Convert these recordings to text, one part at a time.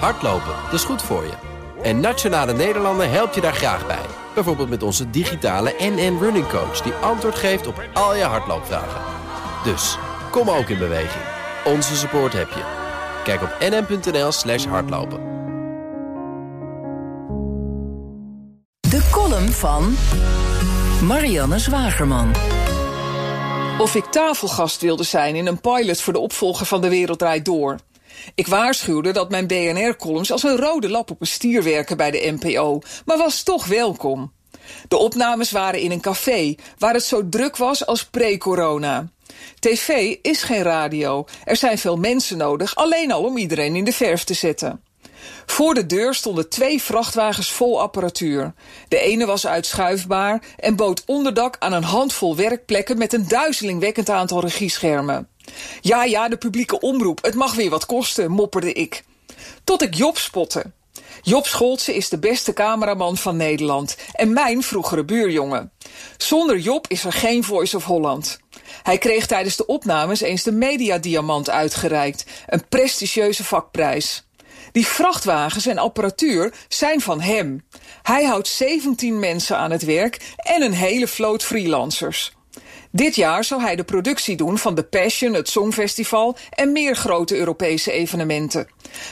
Hardlopen, dat is goed voor je. En Nationale Nederlanden helpt je daar graag bij. Bijvoorbeeld met onze digitale NN Running Coach... die antwoord geeft op al je hardloopvragen. Dus, kom ook in beweging. Onze support heb je. Kijk op nn.nl slash hardlopen. De column van Marianne Zwagerman. Of ik tafelgast wilde zijn in een pilot voor de opvolger van De Wereld Draait Door... Ik waarschuwde dat mijn BNR-columns als een rode lap op een stier werken bij de NPO, maar was toch welkom. De opnames waren in een café, waar het zo druk was als pre-corona. TV is geen radio. Er zijn veel mensen nodig, alleen al om iedereen in de verf te zetten. Voor de deur stonden twee vrachtwagens vol apparatuur. De ene was uitschuifbaar en bood onderdak aan een handvol werkplekken met een duizelingwekkend aantal regieschermen. Ja, ja, de publieke omroep, het mag weer wat kosten, mopperde ik. Tot ik Job spotte. Job Scholtse is de beste cameraman van Nederland en mijn vroegere buurjongen. Zonder Job is er geen Voice of Holland. Hij kreeg tijdens de opnames eens de Mediadiamant uitgereikt, een prestigieuze vakprijs. Die vrachtwagens en apparatuur zijn van hem. Hij houdt 17 mensen aan het werk en een hele vloot freelancers. Dit jaar zou hij de productie doen van The Passion, het Songfestival en meer grote Europese evenementen.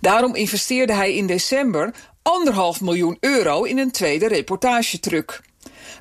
Daarom investeerde hij in december anderhalf miljoen euro in een tweede reportagetruck.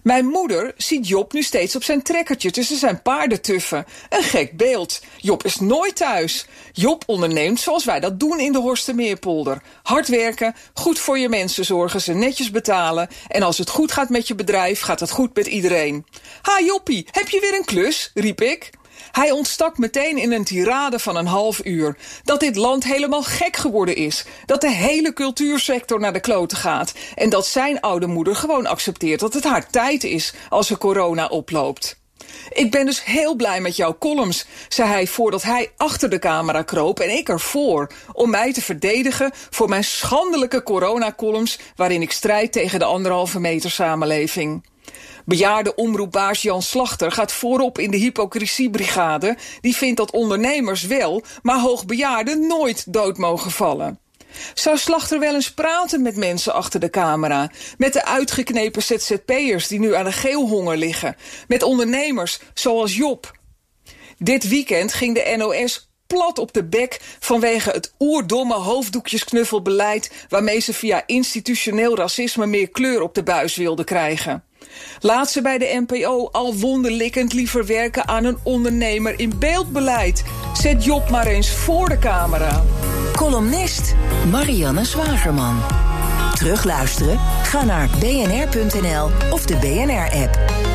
Mijn moeder ziet Job nu steeds op zijn trekkertje tussen zijn paardentuffen. Een gek beeld. Job is nooit thuis. Job onderneemt zoals wij dat doen in de Horstenmeerpolder. Hard werken, goed voor je mensen zorgen, ze netjes betalen... en als het goed gaat met je bedrijf, gaat het goed met iedereen. Ha Joppie, heb je weer een klus? riep ik. Hij ontstak meteen in een tirade van een half uur. Dat dit land helemaal gek geworden is. Dat de hele cultuursector naar de kloten gaat. En dat zijn oude moeder gewoon accepteert dat het haar tijd is als er corona oploopt. Ik ben dus heel blij met jouw columns, zei hij voordat hij achter de camera kroop en ik ervoor, om mij te verdedigen voor mijn schandelijke coronacolumns waarin ik strijd tegen de anderhalve meter samenleving. Bejaarde omroepbaas Jan Slachter gaat voorop in de hypocriesiebrigade. Die vindt dat ondernemers wel, maar hoogbejaarden nooit dood mogen vallen. Zou Slachter wel eens praten met mensen achter de camera? Met de uitgeknepen ZZP'ers die nu aan de geelhonger liggen? Met ondernemers zoals Job? Dit weekend ging de NOS plat op de bek vanwege het oerdomme hoofddoekjesknuffelbeleid waarmee ze via institutioneel racisme meer kleur op de buis wilden krijgen. Laat ze bij de NPO al wonderlikkend liever werken aan een ondernemer in beeldbeleid. Zet Job maar eens voor de camera. Columnist Marianne Zwagerman. Terugluisteren? Ga naar bnr.nl of de BNR-app.